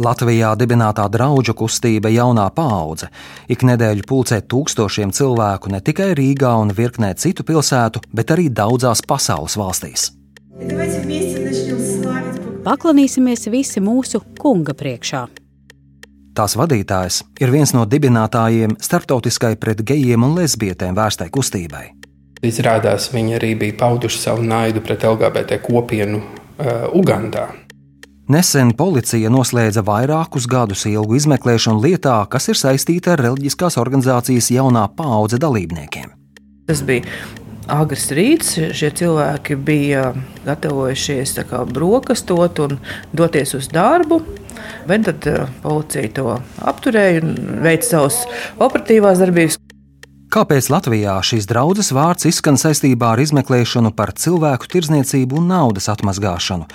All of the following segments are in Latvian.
Latvijā dibinātā draugu kustība jaunā paudze ik nedēļu pulcē tūkstošiem cilvēku ne tikai Rīgā un virknē citu pilsētu, bet arī daudzās pasaules valstīs. Paklanīsimies visi mūsu kunga priekšā. Tās vadītājs ir viens no dibinātājiem starptautiskai pret gejiem un lesbietēm vērstai kustībai. Izrādās, viņi arī bija pauduši savu naidu pret LGBT kopienu uh, Ugandā. Nesen policija noslēdza vairākus gadus ilgu izmeklēšanu lietā, kas ir saistīta ar reliģiskās organizācijas jaunā paudze dalībniekiem. Tas bija agrs rīts. Šie cilvēki bija gatavojušies kā, brokastot un doties uz darbu. Bet tad uh, policija to apturēja un veica savas operatīvās darbības. Kāpēc Latvijā šīs draudzes vārds izskan saistībā ar izmeklēšanu par cilvēku tirdzniecību un naudas atmazgāšanu?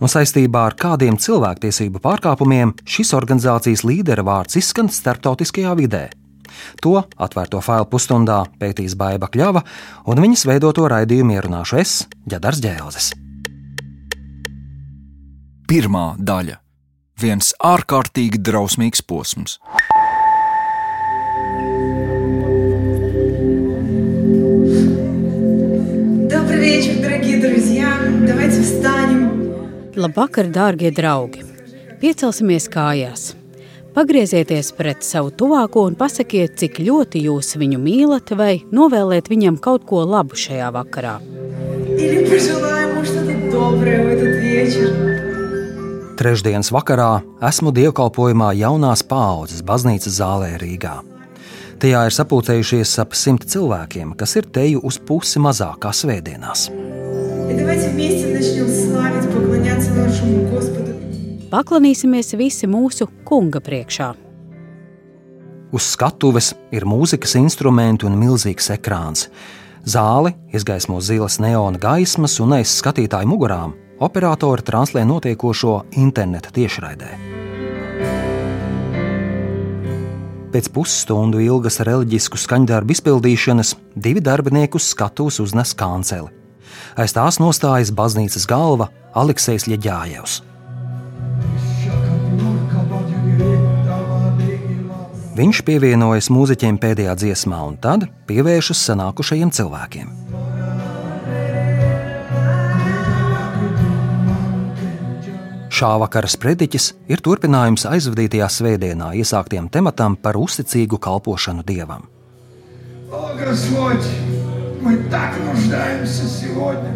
un saistībā ar kādiem cilvēktiesību pārkāpumiem šis organizācijas līdera vārds izskan starptautiskajā vidē. To atvērto failu pusstundā pētīs Baiva Kļava, un viņas veidoto raidījumu ierunāšu es, Džedars Džēlzes. Pirmā daļa - viens ārkārtīgi drausmīgs posms. Добрый вечер, дорогие друзья! Давайте встанем Labvakar, dārgie draugi! Piecelsimies kājās! Pagriezieties pret savu tuvāko un pasakiet, cik ļoti jūs viņu mīlat, vai novēliet viņam kaut ko labu šajā vakarā. Trešdienas vakarā esmu dievkalpojumā jaunās paaudzes baznīcas zālē Rīgā. Tajā ir sapulcējušies ap simt cilvēkiem, kas ir teju uz pusi mazāk kā svētdienās. Давайте вместе начнем славить, поклоняться нашему Господу. Paklanīsimies visi mūsu kunga priekšā. Uz skatuves ir mūzikas instrumenti un milzīgs ekrāns. Zāli izgaismo zilas neona gaismas, un aiz skatītāju mugurām operatori translē notiekošo interneta tiešraidē. Pēc pusstundu ilgas reliģisku skaņdarbu izpildīšanas divi darbinieki uz skatuves uznes kanceli. Aiz tās nostājas baznīcas galva Aleksis Ļaģājevs. Viņš pievienojas mūziķiem pēdējā dziesmā un tad pievēršas sanākušajiem cilvēkiem. Šā vakara sprediķis ir turpinājums aizvadītajā svētdienā iesāktiem tematam par uzticīgu kalpošanu dievam. O, Господь! Мы так нуждаемся сегодня.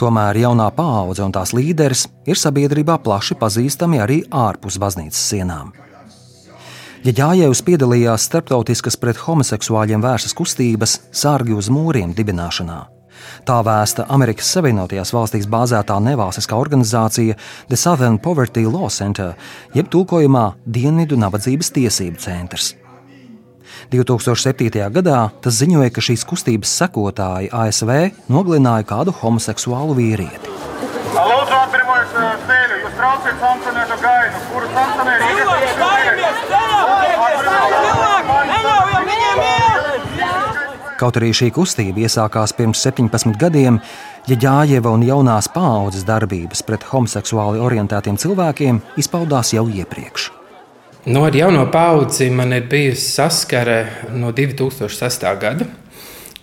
Tomēr jaunā paudze un tās līderis ir sabiedrībā plaši pazīstami arī ārpus baznīcas sienām. Ja Jājevs piedalījās starptautiskas pret homoseksuāļiem vērstas kustības Sārgi uz mūriem dibināšanā. Tā vēsta Amerikas Savienotajās valstīs bāzētā nevalstiskā organizācija The Southern Poverty Law Center, jeb tulkojumā Dienvidu nabadzības tiesību centrs. 2007. gadā tas ziņoja, ka šīs kustības sekotāji ASV nogalināja kādu homoseksuālu vīrieti. Kaut arī šī kustība iesākās pirms 17 gadiem, ja Jāņeva un jaunās paaudzes darbības pret homoseksuāli orientētiem cilvēkiem izpaudās jau iepriekš. Nu, ar jauno paudzi man ir bijusi saskare no 2006. gada,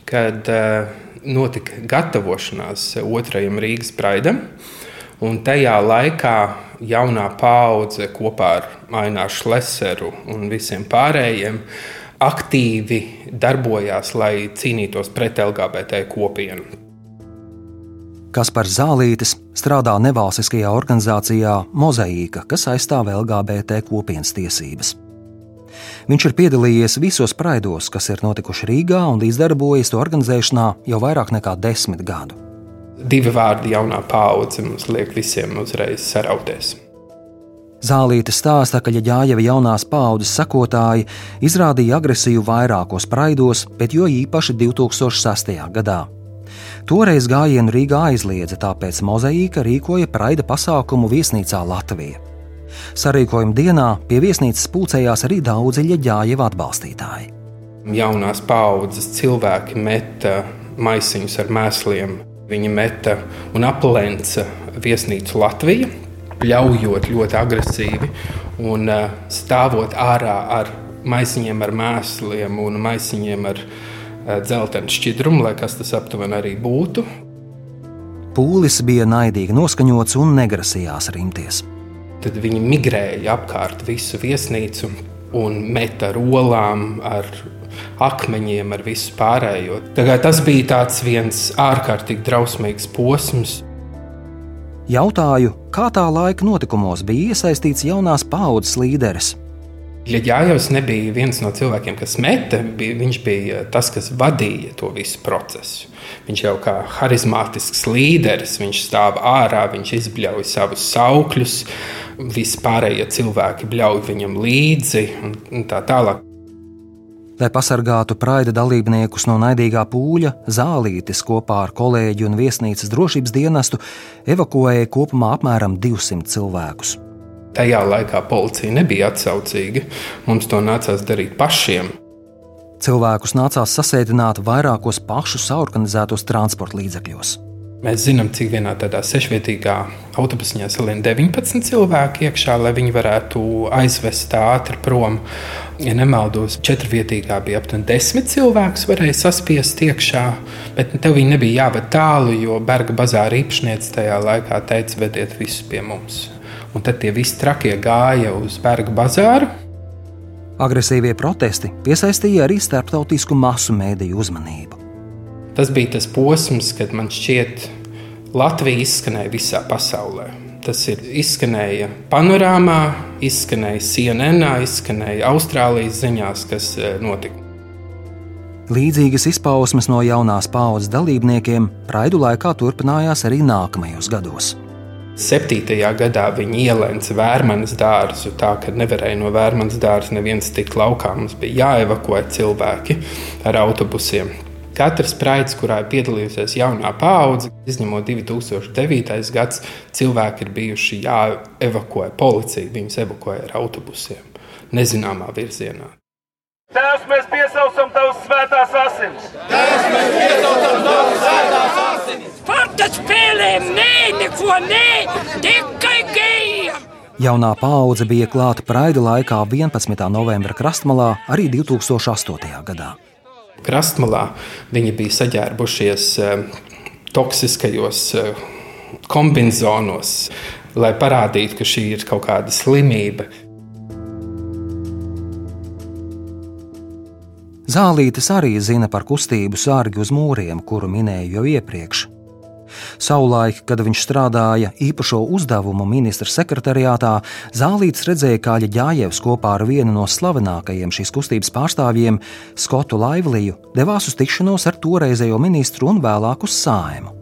kad uh, notika gatavošanās otrajam Rīgas braidam. Un tajā laikā jaunā paudze kopā ar Aināšu Leseru un visiem pārējiem aktīvi darbojās, lai cīnītos pret LGBT kopienu. Kaspars Zālītis strādā nevalstiskajā organizācijā Mozaīka, kas aizstāv LGBT kopienas tiesības. Viņš ir piedalījies visos praidos, kas ir notikuši Rīgā un līdzdarbojas to organizēšanā jau vairāk nekā desmit gadu. Divi vārdi jaunā paudze mums liek visiem uzreiz sarauties. Zālīte stāsta, ka Jāņeva jaunās paudzes sakotāji izrādīja agresiju vairākos praidos, bet jo īpaši 2006. gadā. Toreiz gājienu Rīgā aizliedza, tāpēc Mozaīka rīkoja praida pasākumu viesnīcā Latvijā. Sarīkojuma dienā pie viesnīcas pulcējās arī daudzi ģeģājieva atbalstītāji. Jaunās paaudzes cilvēki meta maisiņus ar mēsliem. Viņi meta un aplenca viesnīcu Latviju, ļaujot ļoti agresīvi Un stāvot ārā ar maisiņiem ar mēsliem un maisiņiem ar dzeltenu šķidrumu, lai kas tas aptuveni arī būtu. Pūlis bija naidīgi noskaņots un negrasījās rimties. Tad viņi migrēja apkārt visu viesnīcu un meta ar olām, ar akmeņiem, ar visu pārējo. Tagad tas bija viens ārkārtīgi drausmīgs posms. Jautāju, kā tā laika notikumos bija iesaistīts jaunās paudzes līderis. Ļaģājos nebija viens no cilvēkiem, kas meta, bija, viņš bija tas, kas vadīja to visu procesu. Viņš jau kā harizmātisks līderis, viņš stāv ārā, viņš izbļauj savus saukļus, vispārējie cilvēki bļauj viņam līdzi un tā tālāk. Lai pasargātu praida dalībniekus no naidīgā pūļa, zālītis kopā ar kolēģi un viesnīcas drošības dienestu evakuēja kopumā apmēram 200 cilvēkus. Tajā laikā policija nebija atsaucīga. Mums to nācās darīt pašiem. Cilvēkus nācās sasēdināt vairākos pašu saorganizētos transporta līdzekļos. Mēs zinām, cik vienā tādā sešvietīgā autobusiņā salien 19 cilvēki iekšā, lai viņi varētu aizvest ātri prom. Ja nemaldos, četrvietīgā bija aptuveni desmit cilvēkus, varēja saspiest iekšā, bet tev viņi nebija jāved tālu, jo Berga bazāra īpašniece tajā laikā teica, vediet visus pie mums. Un tad tie visi trakie gāja uz Berga bazāru. Agresīvie protesti piesaistīja arī starptautisku masu mēdīju uzmanību. Tas bija tas posms, kad man šķiet, Latvija izskanēja visā pasaulē. Tas ir izskanēja panorāmā, izskanēja CNN, izskanēja Austrālijas ziņās, kas e, notika. Līdzīgas izpausmes no jaunās paudzes dalībniekiem Praidu laikā turpinājās arī nākamajos gados. Septītajā gadā viņi ielēca vērmanas dārzu, tā ka nevarēja no vērmanas dārza neviens tikt laukā. Mums bija jāevakuē cilvēki ar autobusiem. Katrs praids, kurā ir piedalījusies jaunā paudze, izņemot 2009. gads, cilvēki ir bijuši jāevakuē. Policija viņus evakuēja ar autobusiem nezināmā virzienā. Tēvs, mēs piesaucam tavas svētās asinis! Tēvs, mēs piesaucam tavas svētās asinis! Fakta spēlēm nē, neko nē, tikai gejiem! Jaunā paudze bija klāta Praida laikā 11. novembra krastmalā arī 2008. gadā krastmalā, viņi bija saģērbušies eh, toksiskajos eh, kombinācijos, lai parādītu, ka šī ir kaut kāda slimība. Zālītis arī zina par kustību sārgi uz mūriem, kuru minēju jau iepriekš. Savulaik, kad viņš strādāja īpašo uzdevumu ministra sekretariātā, Zālīts redzēja, kā Ļaģājevs kopā ar vienu no slavenākajiem šīs kustības pārstāvjiem, Skotu Laivliju, devās uz tikšanos ar toreizējo ministru un vēlāk uz sājumu.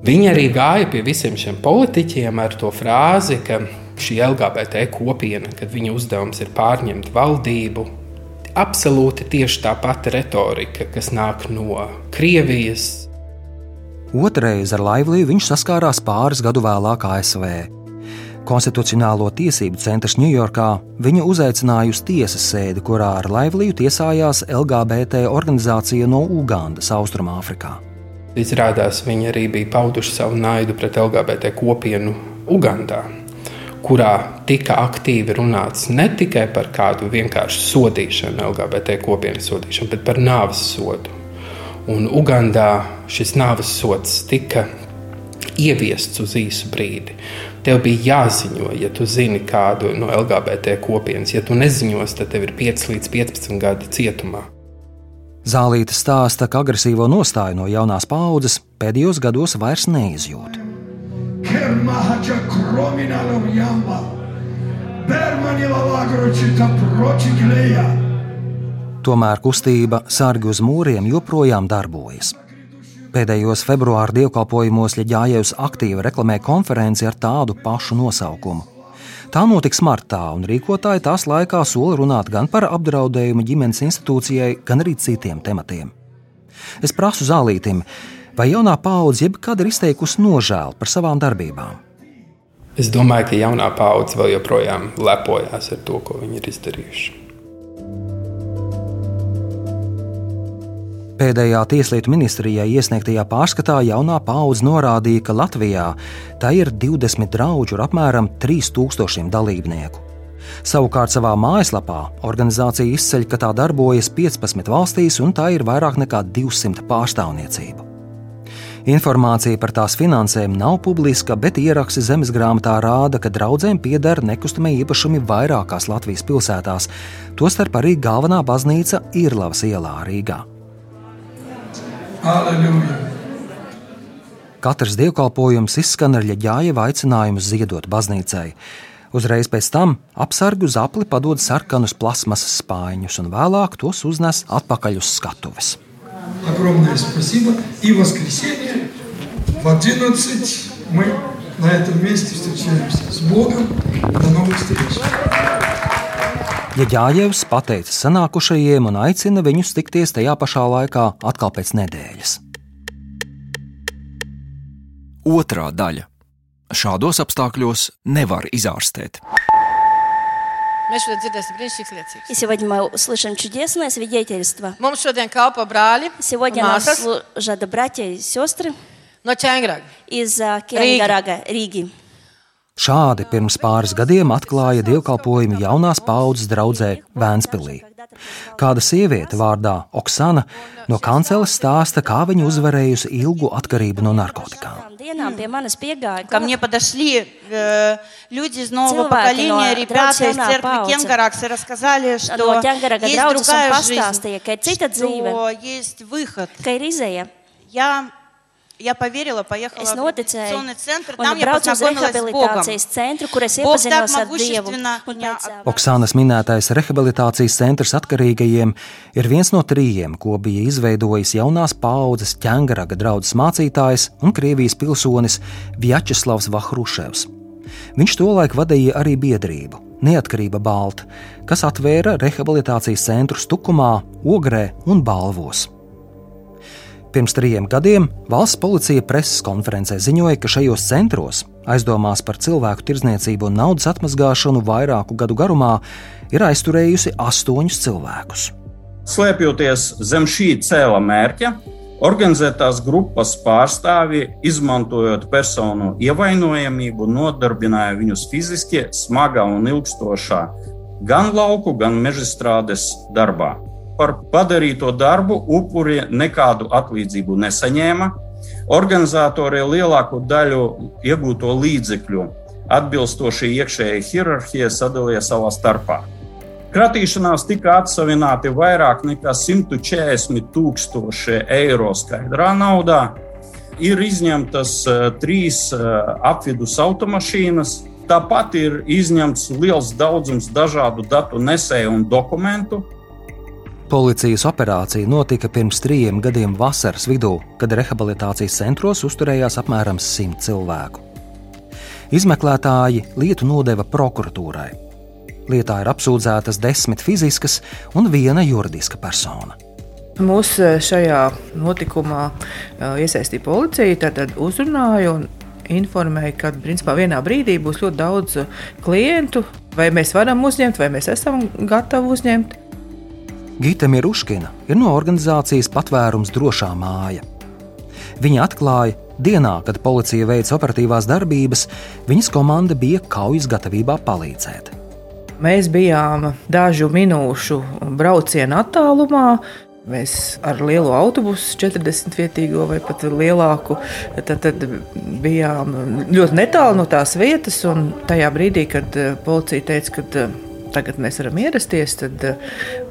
Viņi arī gāja pie visiem šiem politiķiem ar to frāzi, ka šī LGBT kopiena, kad viņa uzdevums ir pārņemt valdību, absolūti tieši tā pati retorika, kas nāk no Krievijas, Otrreiz ar Laivliju viņš saskārās pāris gadu vēlāk ASV. Konstitucionālo tiesību centrs Ņujorkā viņu uzaicināja uz tiesas sēdi, kurā ar Laivliju tiesājās LGBT organizācija no Ugandas, Austrumāfrikā. Izrādās, viņi arī bija pauduši savu naidu pret LGBT kopienu Ugandā, kurā tika aktīvi runāts ne tikai par kādu vienkāršu sodīšanu, LGBT kopienas sodīšanu, bet par nāves sodu. Un Ugandā šis nāves sods tika ieviests uz īsu brīdi. Tev bija jāziņo, ja tu zini kādu no LGBT kopienas. Ja tu neziņos, tad tev ir 5 līdz 15 gadi cietumā. Zālīte stāsta, ka agresīvo nostāju no jaunās paudzes pēdējos gados vairs neizjūt. Bermanila lagročita proči gleja. Tomēr kustība Sārgi uz mūriem joprojām darbojas. Pēdējos februāra dievkalpojumos Ļaģājevs aktīvi reklamē konferenci ar tādu pašu nosaukumu. Tā notiks martā, un rīkotāji tās laikā sola runāt gan par apdraudējumu ģimenes institūcijai, gan arī citiem tematiem. Es prasu zālītim, vai jaunā paudze jebkad ir izteikusi nožēlu par savām darbībām. Es domāju, ka jaunā paudze vēl joprojām lepojas ar to, ko viņi ir izdarījuši. Pēdējā Tieslietu ministrijai iesniegtajā pārskatā jaunā paudze norādīja, ka Latvijā tā ir 20 draugu ar apmēram 3000 dalībnieku. Savukārt savā mājaslapā organizācija izceļ, ka tā darbojas 15 valstīs un tā ir vairāk nekā 200 pārstāvniecību. Informācija par tās finansēm nav publiska, bet ieraksti zemes grāmatā rāda, ka draudzēm pieder nekustamie īpašumi vairākās Latvijas pilsētās, tostarp arī galvenā baznīca Irlavas ielā Rīgā. Alleluja! Katrs dievkalpojums izskan ar ģēģājeva aicinājumu ziedot baznīcai. Uzreiz pēc tam apsargu zapli padod sarkanus plasmasas spāņus, un vēlāk tos uznes atpakaļ uz skatuves. Огромное спасибо. И воскресенье в 11 мы на этом месте встречаемся с Богом. До новых встреч! Ja Jāņevs pateica sanākušajiem un aicina viņus tikties tajā pašā laikā atkal pēc nedēļas. Otra daļa. Šādos apstākļos nevar izārstēt. Mēs šodien dzirdēsim brīnišķīgas liecības. И сегодня мы услышим чудесное свидетельство. Mums šodien kalpo brāļi Сегодня un нам māsas служат братья и сестры no Čengraga. из а, Кенгарага, Риги. Šādi pirms pāris gadiem atklāja dievkalpojumu jaunās paudzes draudzē Vēnspilī. Kāda sieviete vārdā Oksana no kanceles stāsta, kā viņa uzvarējusi ilgu atkarību no narkotikām. Dienām pie manis piegāja Ко мне подошли э, люди из нового Cilvēki поколения, no ребята из draudzes jaunā церкви paudze. Кенгаракс, и рассказали, что no Ķengaraga есть draudzes un другая жизнь, pastāstīja, ka ir cita dzīve, что есть выход. ka ir izēja. Я, я поверила, поехала Es в noticēju реабилитационный центр, un там я braucu uz познакомилась с Богом. rehabilitācijas centru, kur es Бог так iepazinos ar Dievu. могущественно Un меня pēc, Oksānas minētais rehabilitācijas centrs atkarīgajiem ir viens no trījiem, ko bija izveidojis jaunās paaudzes ķēngaraga draugs mācītājs un Krievijas pilsonis Vjačeslavs Vahruševs. Viņš tolaik vadīja arī biedrību Neatkarība Balta, kas atvēra rehabilitācijas centru Stukumā, Ogrē un Balvos. Pirms trim gadiem valsts policija preses konferencē ziņoja, ka šajos centros, aizdomās par cilvēku tirdzniecību un naudas atmazgāšanu vairāku gadu garumā, ir aizturējusi astoņus cilvēkus. Slēpjoties zem šī cēla mērķa, organizētās grupas pārstāvji, izmantojot personu ievainojamību, nodarbināja viņus fiziski, smagā un ilgstošā gan lauku, gan mežstrādes darbā. Par padarīto darbu upuri nekādu atlīdzību nesaņēma. Organizatori lielāko daļu iegūto līdzekļu atbilstoši iekšējai hierarhijai sadalīja savā starpā. Kratīšanās tika atsavināti vairāk nekā 140 tūkstoši eiro skaidrā naudā. Ir izņemtas uh, trīs uh, apvidus automašīnas, tāpat ir izņemts liels daudzums dažādu datu nesēju un dokumentu. Policijas operācija notika pirms trim gadiem vasaras vidū, kad rehabilitācijas centros uzturējās apmēram simt cilvēku. Izmeklētāji lietu nodeva prokuratūrai. Lietā ir apsūdzētas desmit fiziskas un viena juridiska persona. Mūs šajā notikumā iesaistīja policija, tad uzrunāja un informēja, ka principā vienā brīdī būs ļoti daudz klientu. Vai mēs varam uzņemt, vai mēs esam gatavi uzņemt. Gita Miruškina ir no organizācijas Patvērums drošā māja. Viņa atklāja, dienā, kad policija veica operatīvās darbības, viņas komanda bija kaujas gatavībā palīdzēt. Mēs bijām dažu minūšu brauciena attālumā. Mēs ar lielu autobusu, 40 vietīgo vai pat lielāku, tad, tad bijām ļoti netālu no tās vietas. Tajā brīdī, kad policija teica, ka tagad mēs varam ierasties, tad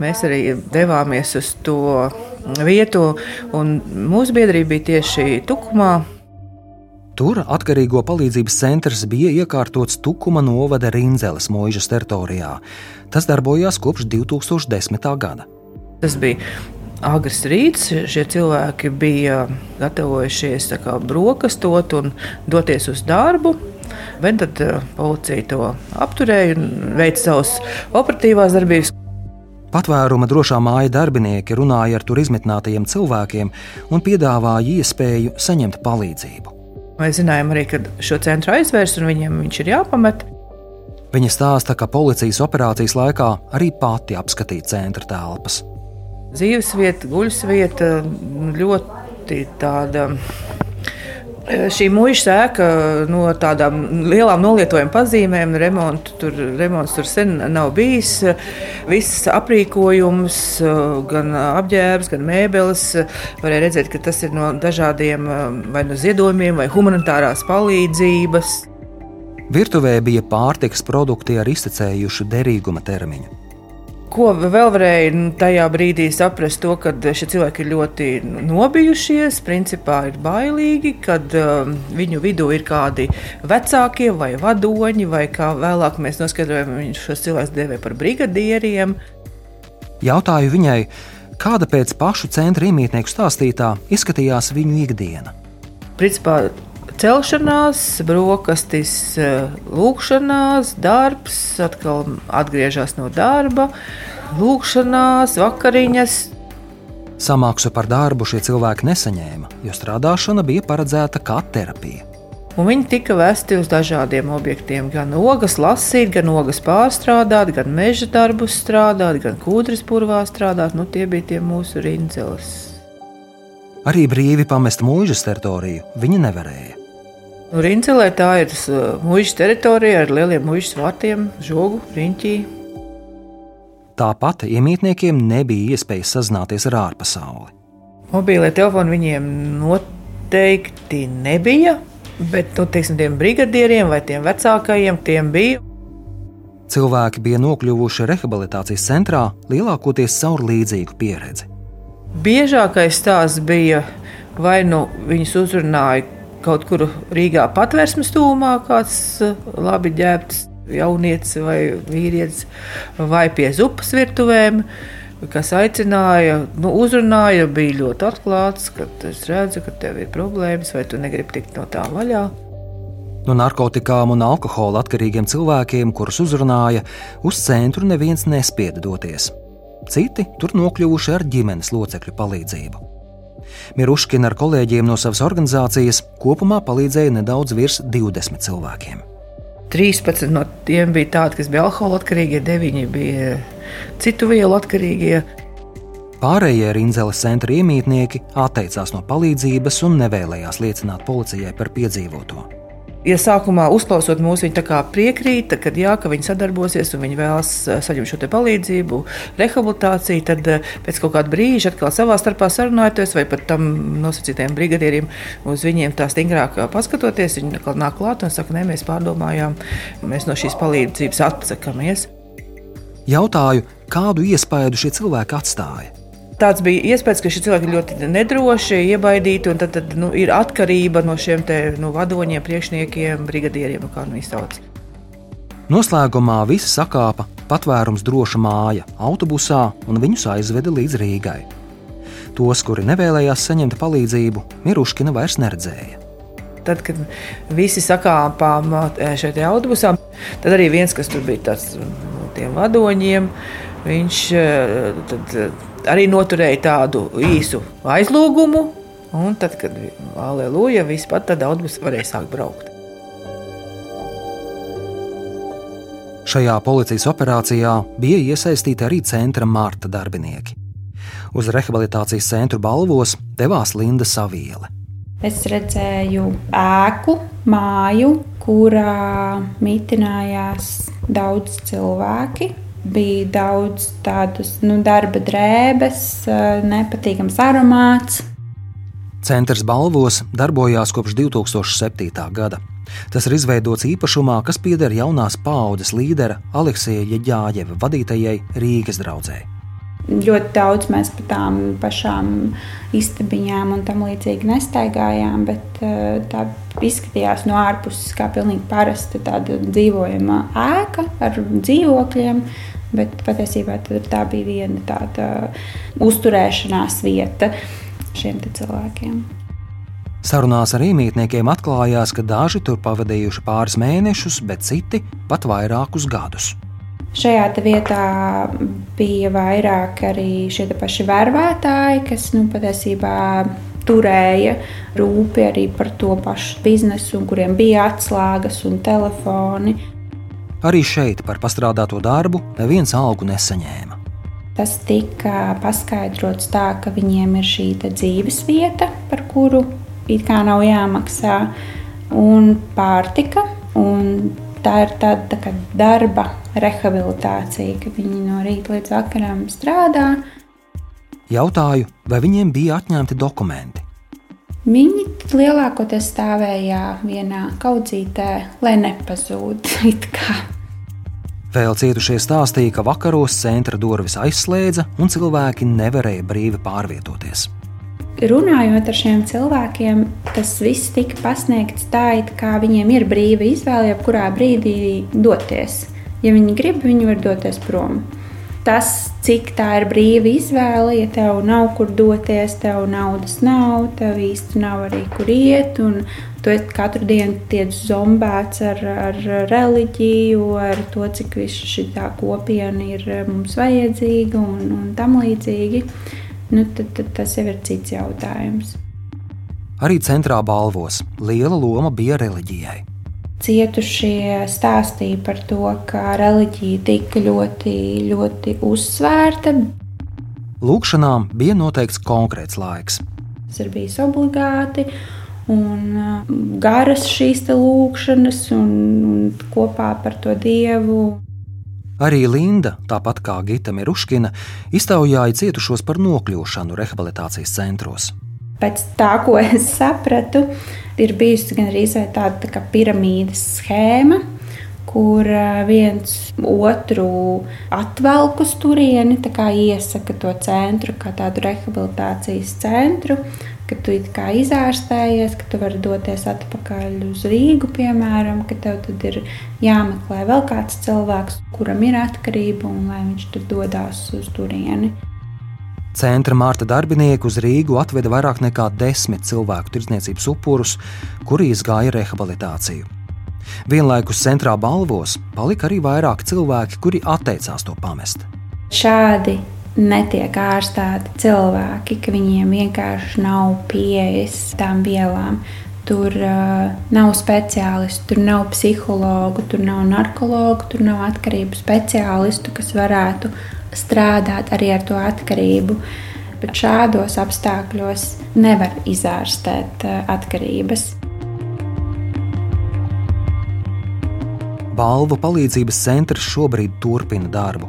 mēs arī devāmies uz to vietu. Mūsu biedrība bija tieši Tukumā. Tur atkarīgo palīdzības centrs bija iekārtots Tukuma novada Rīnzeles mūžas teritorijā. Tas darbojās kopš 2010. gada. Tas bija agrs rīts. Šie cilvēki bija gatavojušies brokastot un doties uz darbu. Bet tad policija to apturēja un veica savas operatīvās darbības. Patvēruma drošā māja darbinieki runāja ar tur izmitinātajiem cilvēkiem un piedāvāja iespēju saņemt palīdzību. Mēs zinājām arī, ka šo centru aizvērs un viņiem viņš ir jāpamet. Viņa stāsta, ka policijas operācijas laikā arī pati apskatīja centra telpas. Dzīvesvieta, guļasvieta ļoti tāda Šī mūža sēka no tādām lielām nolietojuma pazīmēm, remontu, tur, remonts tur sen nav bijis. Viss aprīkojums, gan apģērbs, gan mēbeles, varēja redzēt, ka tas ir no dažādiem vai no ziedojumiem, vai humanitārās palīdzības. Virtuvē bija pārtikas produkti ar iztecējušu derīguma termiņu. Ko vēl varēja nu, tajā brīdī saprast, to, ka šie cilvēki ir ļoti nobijušies, principā ir bailīgi, kad um, viņu vidū ir kādi vecākie vai vadoņi, vai kā vēlāk mēs noskaidrojam, viņš šos cilvēkus dēvē par brigadieriem. Jautāju viņai, kāda pēc pašu centra iemītnieku stāstītā izskatījās viņu ikdiena. Principā celšanās, brokastis, lūkšanās, darbs, atkal atgriežas no darba, lūkšanās, vakariņas. Samaksu par darbu šie cilvēki nesaņēma, jo strādāšana bija paredzēta kā terapija. Un viņi tika vesti uz dažādiem objektiem. Gan ogas lasīt, gan ogas pārstrādāt, gan meža darbus strādāt, gan kūdras purvā strādāt. Nu, tie bija tie mūsu rinceles. Arī brīvi pamest mūžas teritoriju viņi nevarēja. Nu, Rincelē tā ir mūža teritorija ar lieliem mūža vārtiem, žogu, riņķī. Tāpat iemītniekiem nebija iespējas sazināties ar ārpasauli. Mobīlie telefoni viņiem noteikti nebija, bet nu, teiksim, tiem brigadieriem vai tiem vecākajiem tiem bija. Cilvēki bija nokļuvuši rehabilitācijas centrā lielākoties caur līdzīgu pieredzi. Biežākais stāsts bija, vai nu viņus uzrunāja kaut kur Rīgā patvērsmes tūmā, kāds eh, labi ģērbts jaunietis vai vīrietis, vai pie zupas virtuvēm. Kas aicināja, nu, uzrunāja, bija ļoti atklāts, ka es redzu, ka tev ir problēmas, vai tu negribi tikt no tā vaļā. No narkotikām un alkohola atkarīgiem cilvēkiem, kurus uzrunāja, uz centru neviens nespieda doties. Citi tur nokļuvuši ar ģimenes locekļu palīdzību. Miruškina ar kolēģiem no savas organizācijas kopumā palīdzēja nedaudz virs 20 cilvēkiem. 13 no tiem bija tādi, kas bija alkohola atkarīgie, 9 bija citu vielu atkarīgie. Pārējie Rinzeles centra iemītnieki atteicās no palīdzības un nevēlējās liecināt policijai par piedzīvoto. Ja sākumā uzklausot mūsu, viņi piekrīta, ka, jā, ka viņi sadarbosies un viņi vēlas saņemt šo palīdzību, rehabilitāciju, tad pēc kaut kāda brīža atkal savā starpā sarunājoties, vai pat tam nosacītajiem brigadieriem uz viņiem tā stingrāk paskatoties, viņi atkal nāk klāt un saka, nē, mēs pārdomājām, mēs no šīs palīdzības atsakāmies. Jautāju, kādu iespēju šie cilvēki atstāja? Tāds bija iespējas, ka šie cilvēki ir ļoti nedroši, iebaidīti, un tad, tad nu, ir atkarība no šiem te, nu, vadoņiem, priekšniekiem, brigadieriem, kā nu izsauc. Noslēgumā visi sakāpa patvērums droša māja autobusā un viņus aizveda līdz Rīgai. Tos, kuri nevēlējās saņemt palīdzību, Miruškina vairs neredzēja. Tad, kad visi sakāpām e, šeit autobusā, tad arī viens, kas tur bija tāds no nu, tiem vadoņiem, viņš e, tad, arī noturēja tādu īsu aizlūgumu. Un tad, kad aleluja, vispār tad autobus varēja sākt braukt. Šajā policijas operācijā bija iesaistīti arī centra Marta darbinieki. Uz rehabilitācijas centru balvos devās Linda Saviele. Es redzēju ēku, māju, kurā mitinājās daudz cilvēki bija daudz tādas nu, darba drēbes, nepatīkams aromāts. Centrs Balvos darbojās kopš 2007. gada. Tas ir izveidots īpašumā, kas pieder jaunās paaudzes līdera Aleksija Ģāģeva vadītajai Rīgas draudzēji ļoti daudz mēs pa tām pašām istabiņām un tam līdzīgi nestaigājām, bet tā izskatījās no ārpuses kā pilnīgi parasta dzīvojama ēka ar dzīvokļiem. Bet patiesībā tā bija viena tāda uzturēšanās vieta šiem cilvēkiem. Sarunās ar īmītniekiem atklājās, ka daži tur pavadījuši pāris mēnešus, bet citi pat vairākus gadus. Šajā vietā bija vairāk arī šie paši vērvētāji, kas nu, patiesībā turēja rūpi arī par to pašu biznesu, kuriem bija atslēgas un telefoni. Arī šeit par pastrādāto darbu neviens algu nesaņēma. Tas tika paskaidrots tā, ka viņiem ir šī dzīves vieta, par kuru it kā nav jāmaksā, un pārtika. Un tā ir tāda tā darba rehabilitācija, ka viņi no rīta līdz vakaram strādā. Jautāju, vai viņiem bija atņemti dokumenti. Viņi lielākoties stāvēja vienā kaudzītē, lai nepazūd. Vēl cietušie stāstīja, ka vakaros centra durvis aizslēdza un cilvēki nevarēja brīvi pārvietoties. Runājot ar šiem cilvēkiem, tas viss tika pasniegts tā, it kā viņiem ir brīva izvēle, jebkurā brīdī doties. Ja viņi grib, viņi var doties prom. Tas, cik tā ir brīva izvēle, ja tev nav kur doties, tev naudas nav, tev īsti nav arī kur iet, un tu katru dienu tiek zombēts ar, ar reliģiju, ar to, cik viss šī kopiena ir mums vajadzīga un, un tam līdzīgi. Nu, tad, tad tas jau ir cits jautājums. Arī centrā balvos liela loma bija reliģijai. Cietušie stāstīja par to, ka reliģija tika ļoti, ļoti uzsvērta. Lūkšanām bija noteikts konkrēts laiks. Tas ir bijis obligāti, un uh, garas šīs lūkšanas, un, un kopā par to dievu. Arī Linda, tāpat kā Gita Miruškina, iztaujāja cietušos par nokļūšanu rehabilitācijas centros. Pēc tā, ko es sapratu, ir bijusi gan arī tāda tā kā piramīdas schēma, kur viens otru atvelk uz turieni, iesaka to centru kā tādu rehabilitācijas centru, ka tu izārstējies, ka tu vari doties atpakaļ uz Rīgu, piemēram, ka tev tad ir jāmeklē vēl kāds cilvēks, kuram ir atkarība un lai viņš tur dodas uz turieni. Centra mārta darbinieki uz Rīgu atveda vairāk nekā desmit cilvēku tirdzniecības upurus, kuri izgāja rehabilitāciju. Vienlaikus centrā balvos palika arī vairāk cilvēki, kuri atteicās to pamest. Šādi netiek ārstēti cilvēki, ka viņiem vienkārši nav pieejas tām vielām. Tur uh, nav speciālistu, tur nav psihologu, tur nav narkologu, tur nav atkarību speciālistu, kas varētu strādāt arī ar to atkarību. Bet šādos apstākļos nevar izārstēt eh, atkarības. Balvu palīdzības centrs šobrīd turpina darbu.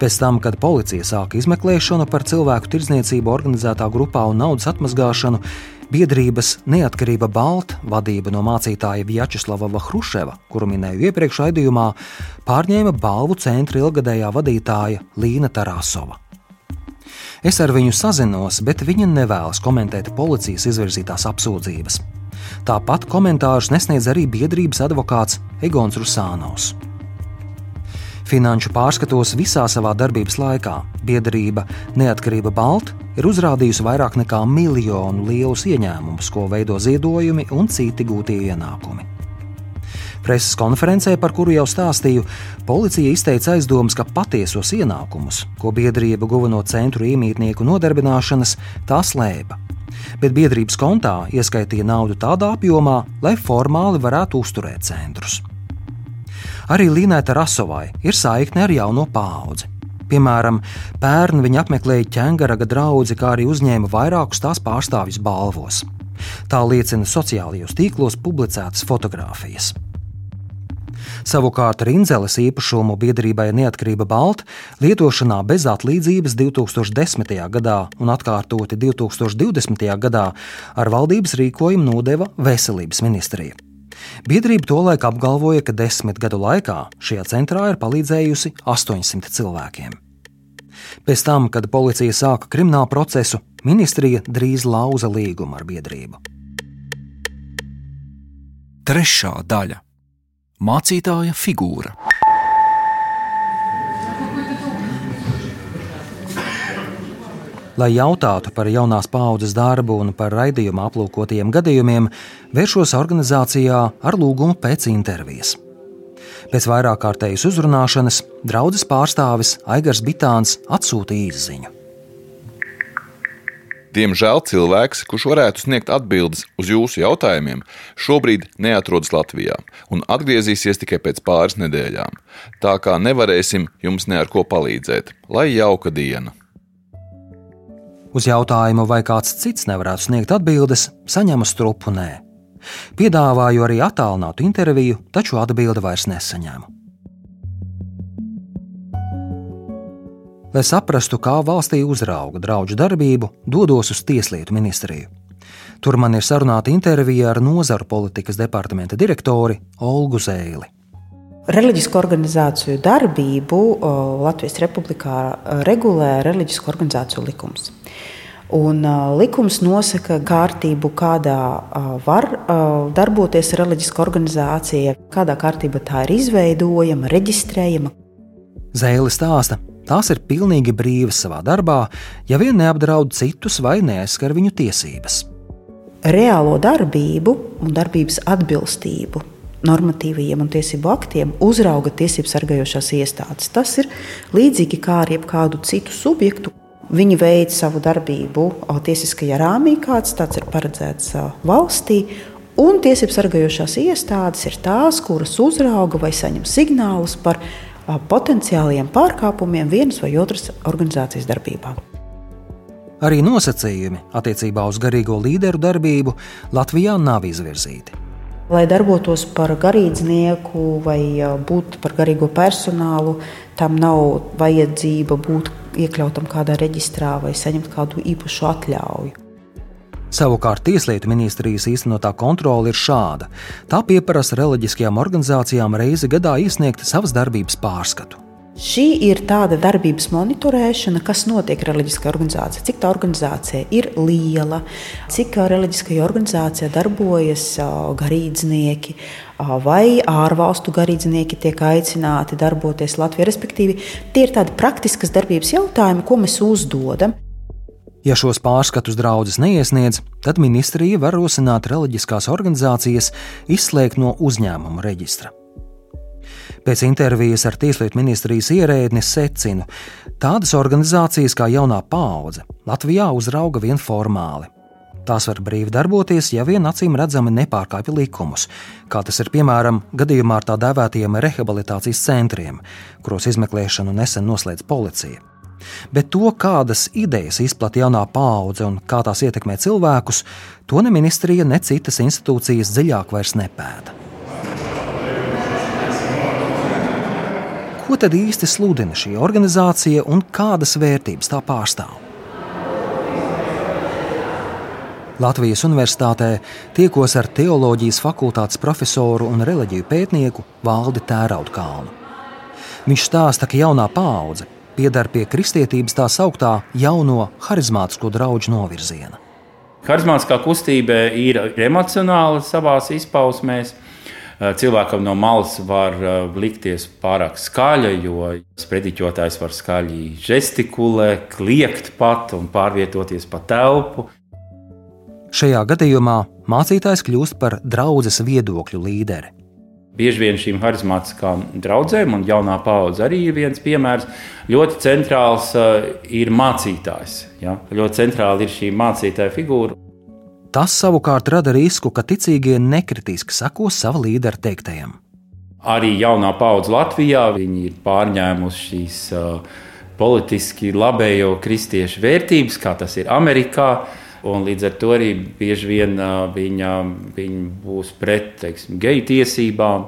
Pēc tam, kad policija sāka izmeklēšanu par cilvēku tirdzniecību organizētā grupā un naudas atmazgāšanu, biedrības Neatkarība Balta vadība no mācītāja Vjačeslava Hruševa, kuru minēju iepriekš raidījumā, pārņēma balvu centra ilgadējā vadītāja Līna Tarasova. Es ar viņu sazinos, bet viņa nevēlas komentēt policijas izvirzītās apsūdzības. Tāpat komentārus nesniedz arī biedrības advokāts Egons Rusānos. Finanšu pārskatos visā savā darbības laikā biedrība Neatkarība Balta ir uzrādījusi vairāk nekā miljonu lielus ieņēmumus, ko veido ziedojumi un citi gūtie ienākumi. Preses konferencē, par kuru jau stāstīju, policija izteica aizdomas, ka patiesos ienākumus, ko biedrība guva no centru iemītnieku nodarbināšanas, tā slēpa. Bet biedrības kontā ieskaitīja naudu tādā apjomā, lai formāli varētu uzturēt centrus. Arī Līnēta Rasovai ir saikne ar jauno paudzi. Piemēram, pērn viņa apmeklēja ķēngaraga draugu, kā arī uzņēma vairākus tās pārstāvjus balvos. Tā liecina sociālajos tīklos publicētas fotogrāfijas. Savukārt Rinzeles īpašumu biedrībai Neatkarība Balta lietošanā bez atlīdzības 2010. gadā un atkārtoti 2020. gadā ar valdības rīkojumu nodeva Veselības ministrija. Biedrība tolaik apgalvoja, ka desmit gadu laikā šajā centrā ir palīdzējusi 800 cilvēkiem. Pēc tam, kad policija sāka kriminālu procesu, ministrija drīz lauza līgumu ar biedrību. Trešā daļa - mācītāja figūra. Lai jautātu par jaunās paudzes darbu un par raidījuma aplūkotajiem gadījumiem, vēršos organizācijā ar lūgumu pēc intervijas. Pēc vairāk kārtējas uzrunāšanas draudzes pārstāvis Aigars Bitāns atsūtīja īsiņu. Diemžēl cilvēks, kurš varētu sniegt atbildes uz jūsu jautājumiem, šobrīd neatrodas Latvijā un atgriezīsies tikai pēc pāris nedēļām. Tā kā nevarēsim jums ne ar ko palīdzēt. Lai jauka diena! Uz jautājumu, vai kāds cits nevarētu sniegt atbildes, saņēmu strupu nē. Piedāvāju arī attālinātu interviju, taču atbildi vairs nesaņēmu. Lai saprastu, kā valstī uzrauga draugu darbību, dodos uz Tieslietu ministriju. Tur man ir sarunāta intervija ar nozaru politikas departamenta direktori Olgu Zēli. Reliģisku organizāciju darbību Latvijas Republikā regulē reliģisku organizāciju likums. Un, uh, likums nosaka kārtību, kādā uh, var uh, darboties reliģiska organizācija, kādā kārtībā tā ir izveidojama, reģistrējama. Zēle stāsta, tās ir pilnīgi brīvas savā darbā, ja vien neapdraud citus vai neaizskar viņu tiesības. Reālo darbību un darbības atbilstību normatīvajiem un tiesību aktiem uzrauga tiesību sargājošās iestādes. Tas ir līdzīgi kā ar jebkādu citu subjektu, Viņi veic savu darbību tiesiskajā rāmī, kāds tāds ir paredzēts valstī. Un tiesību sargājošās iestādes ir tās, kuras uzrauga vai saņem signālus par potenciāliem pārkāpumiem vienas vai otras organizācijas darbībā. Arī nosacījumi attiecībā uz garīgo līderu darbību Latvijā nav izvirzīti. Lai darbotos par garīdznieku vai būtu par garīgo personālu, tam nav vajadzība būt iekļautam kādā reģistrā vai saņemt kādu īpašu atļauju. Savukārt Tieslietu ministrijas īstenotā kontrole ir šāda. Tā pieprasa reliģiskajām organizācijām reizi gadā iesniegt savas darbības pārskatu. Šī ir tāda darbības monitorēšana, kas notiek reliģiskajā organizācijā. Cik tā organizācija ir liela, cik reliģiskajā organizācijā darbojas garīdznieki, vai ārvalstu garīdznieki tiek aicināti darboties Latvijā. Respektīvi, tie ir tādi praktiskas darbības jautājumi, ko mēs uzdodam. Ja šos pārskatus draudzes neiesniedz, tad ministrija var rosināt reliģiskās organizācijas izslēgt no uzņēmuma reģistra. Pēc intervijas ar Tieslietu ministrijas ierēdni secinu, tādas organizācijas kā jaunā paudze Latvijā uzrauga vien formāli. Tās var brīvi darboties, ja vien acīm redzami nepārkāpj likumus, kā tas ir piemēram gadījumā ar tā dēvētajiem rehabilitācijas centriem, kuros izmeklēšanu nesen noslēdz policija. Bet to, kādas idejas izplatīja jaunā paudze un kā tās ietekmē cilvēkus, to ne ministrija, ne citas institūcijas dziļāk vairs nepēta. Ko tad īsti sludina šī organizācija un kādas vērtības tā pārstāv? Latvijas Universitātē tiekos ar teoloģijas fakultātes profesoru un reliģiju pētnieku Valdi Tēraudkalnu. Viņš stāsta, ka jaunā paudze piedar pie kristietības tā sauktā jauno harizmātisko draugu novirziena. Harizmātiskā kustība ir emocionāla savā izpausmēs, cilvēkam no malas var eh, likties pārāk skaļa, jo sprediķotājs var skaļi žestikulēt, kliegt pat un pārvietoties pa telpu. Šajā gadījumā mācītājs kļūst par draudzes viedokļu līderi. Bieži vien šīm harizmātiskām draudzēm, un jaunā paudze arī ir viens piemērs, ļoti centrāls uh, ir mācītājs. Ja? Ļoti centrāli ir šī mācītāja figūra. Tas savukārt rada risku, ka ticīgie nekritiski sekos sava līdera teiktajam. Arī jaunā paudze Latvijā ir pārņēmusi šīs politiski labējo kristiešu vērtības, kā tas ir Amerikā. Līdz ar to arī bieži vien viņa, viņa būs pret teiksim, geju tiesībām.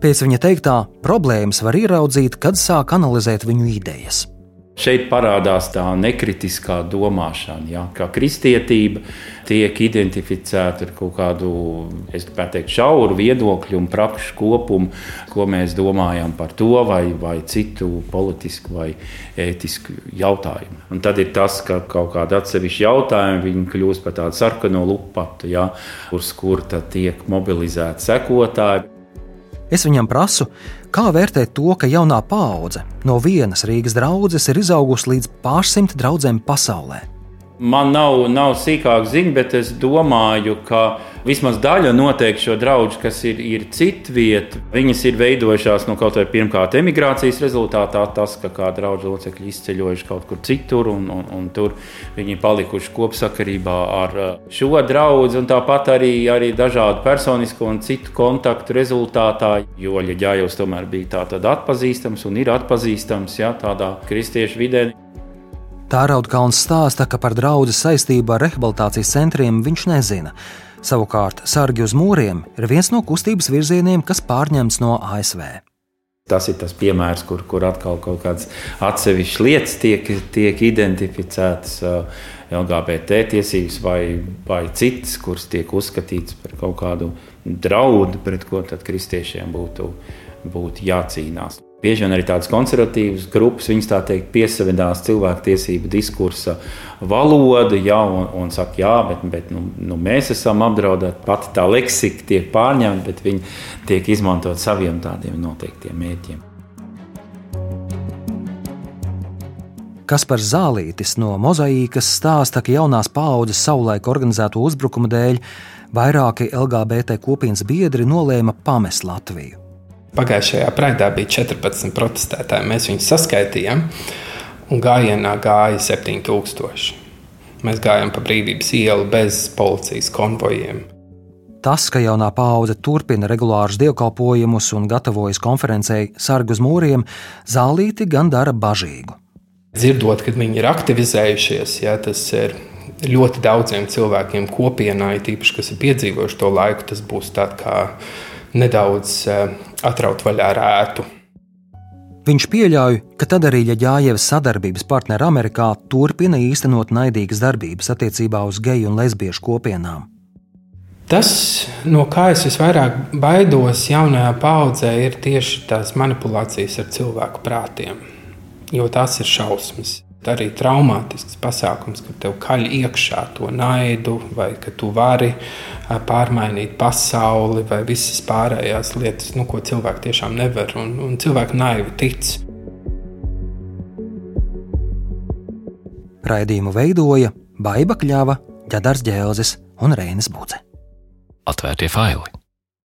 Pēc viņa teiktā, problēmas var ieraudzīt, kad sāk analizēt viņu idejas. Šeit parādās tā nekritiskā domāšana, ja, kā kristietība tiek identificēta ar kaut kādu, es gribētu teikt, šauru viedokļu un prakšu kopumu, ko mēs domājam par to vai, vai citu politisku vai ētisku jautājumu. Un tad ir tas, ka kaut kāda atsevišķa jautājuma kļūst par tādu sarkano lupatu, ja, uz kur tiek mobilizēti sekotāji. Es viņam prasu, kā vērtēt to, ka jaunā paudze no vienas Rīgas draudzes ir izaugusi līdz pārsimt draudzēm pasaulē. Man nav, nav sīkāk ziņa, bet es domāju, ka vismaz daļa noteikti šo draugu, kas ir, ir citvieta, viņas ir veidojušās no kaut vai pirmkārt emigrācijas rezultātā, tas, ka kā draugu locekļi izceļojuši kaut kur citur, un, un, un tur viņi palikuši kopsakarībā ar uh, šo draugu, un tāpat arī, arī dažādu personisko un citu kontaktu rezultātā. Jo Ļaģājos tomēr bija tā atpazīstams un ir atpazīstams ja, tādā kristiešu vidē. Tārauda stāsta, ka par draugu saistību ar rehabilitācijas centriem viņš nezina. Savukārt, sargi uz mūriem ir viens no kustības virzieniem, kas pārņemts no ASV. Tas ir tas piemērs, kur, kur atkal kaut kādas atsevišķas lietas tiek, tiek identificētas, LGBT tiesības vai, vai citas, kuras tiek uzskatītas par kaut kādu draudu, pret ko kristiešiem būtu, būtu jācīnās. Bieži vien arī tādas konservatīvas grupas, viņas tā teikt, piesavinās cilvēktiesību diskursa valodu, jā, un, un saka, jā, bet, bet nu, nu, mēs esam apdraudēti. Pati tā leksika tiek pārņemta, bet viņi tiek izmantot saviem tādiem noteiktiem mērķiem. Kaspars Zālītis no Mozaīkas stāsta, ka jaunās paaudzes savulaik organizēto uzbrukumu dēļ vairāki LGBT kopienas biedri nolēma pamest Latviju. Pagājušajā praidā bija 14 protestētāji. Mēs viņus saskaitījām, un gājienā gāja 7000. Mēs gājām pa brīvības ielu bez policijas konvojiem. Tas, ka jaunā paudze turpina regulārus dievkalpojumus un gatavojas konferencei Sargu uz mūriem, zālīti gan dara bažīgu. Dzirdot, kad viņi ir aktivizējušies, ja, tas ir ļoti daudziem cilvēkiem kopienā, tīpaši, kas ir piedzīvojuši to laiku, tas būs tāds kā nedaudz eh, atraut vaļā rētu. Viņš pieļauj, ka tad arī Ļaģājevas sadarbības partneri Amerikā turpina īstenot naidīgas darbības attiecībā uz geju un lesbiešu kopienām. Tas, no kā es visvairāk baidos jaunajā paudzē, ir tieši tās manipulācijas ar cilvēku prātiem. Jo tās ir šausmas arī traumātisks pasākums, kad tev kaļ iekšā to naidu, vai ka tu vari pārmainīt pasauli, vai visas pārējās lietas, nu, ko cilvēki tiešām nevar, un, un cilvēki naivi tic. Raidījumu veidoja Baiva Kļava, Ģedars Ģēlzes un Reinis Budze. Atvērtie faili!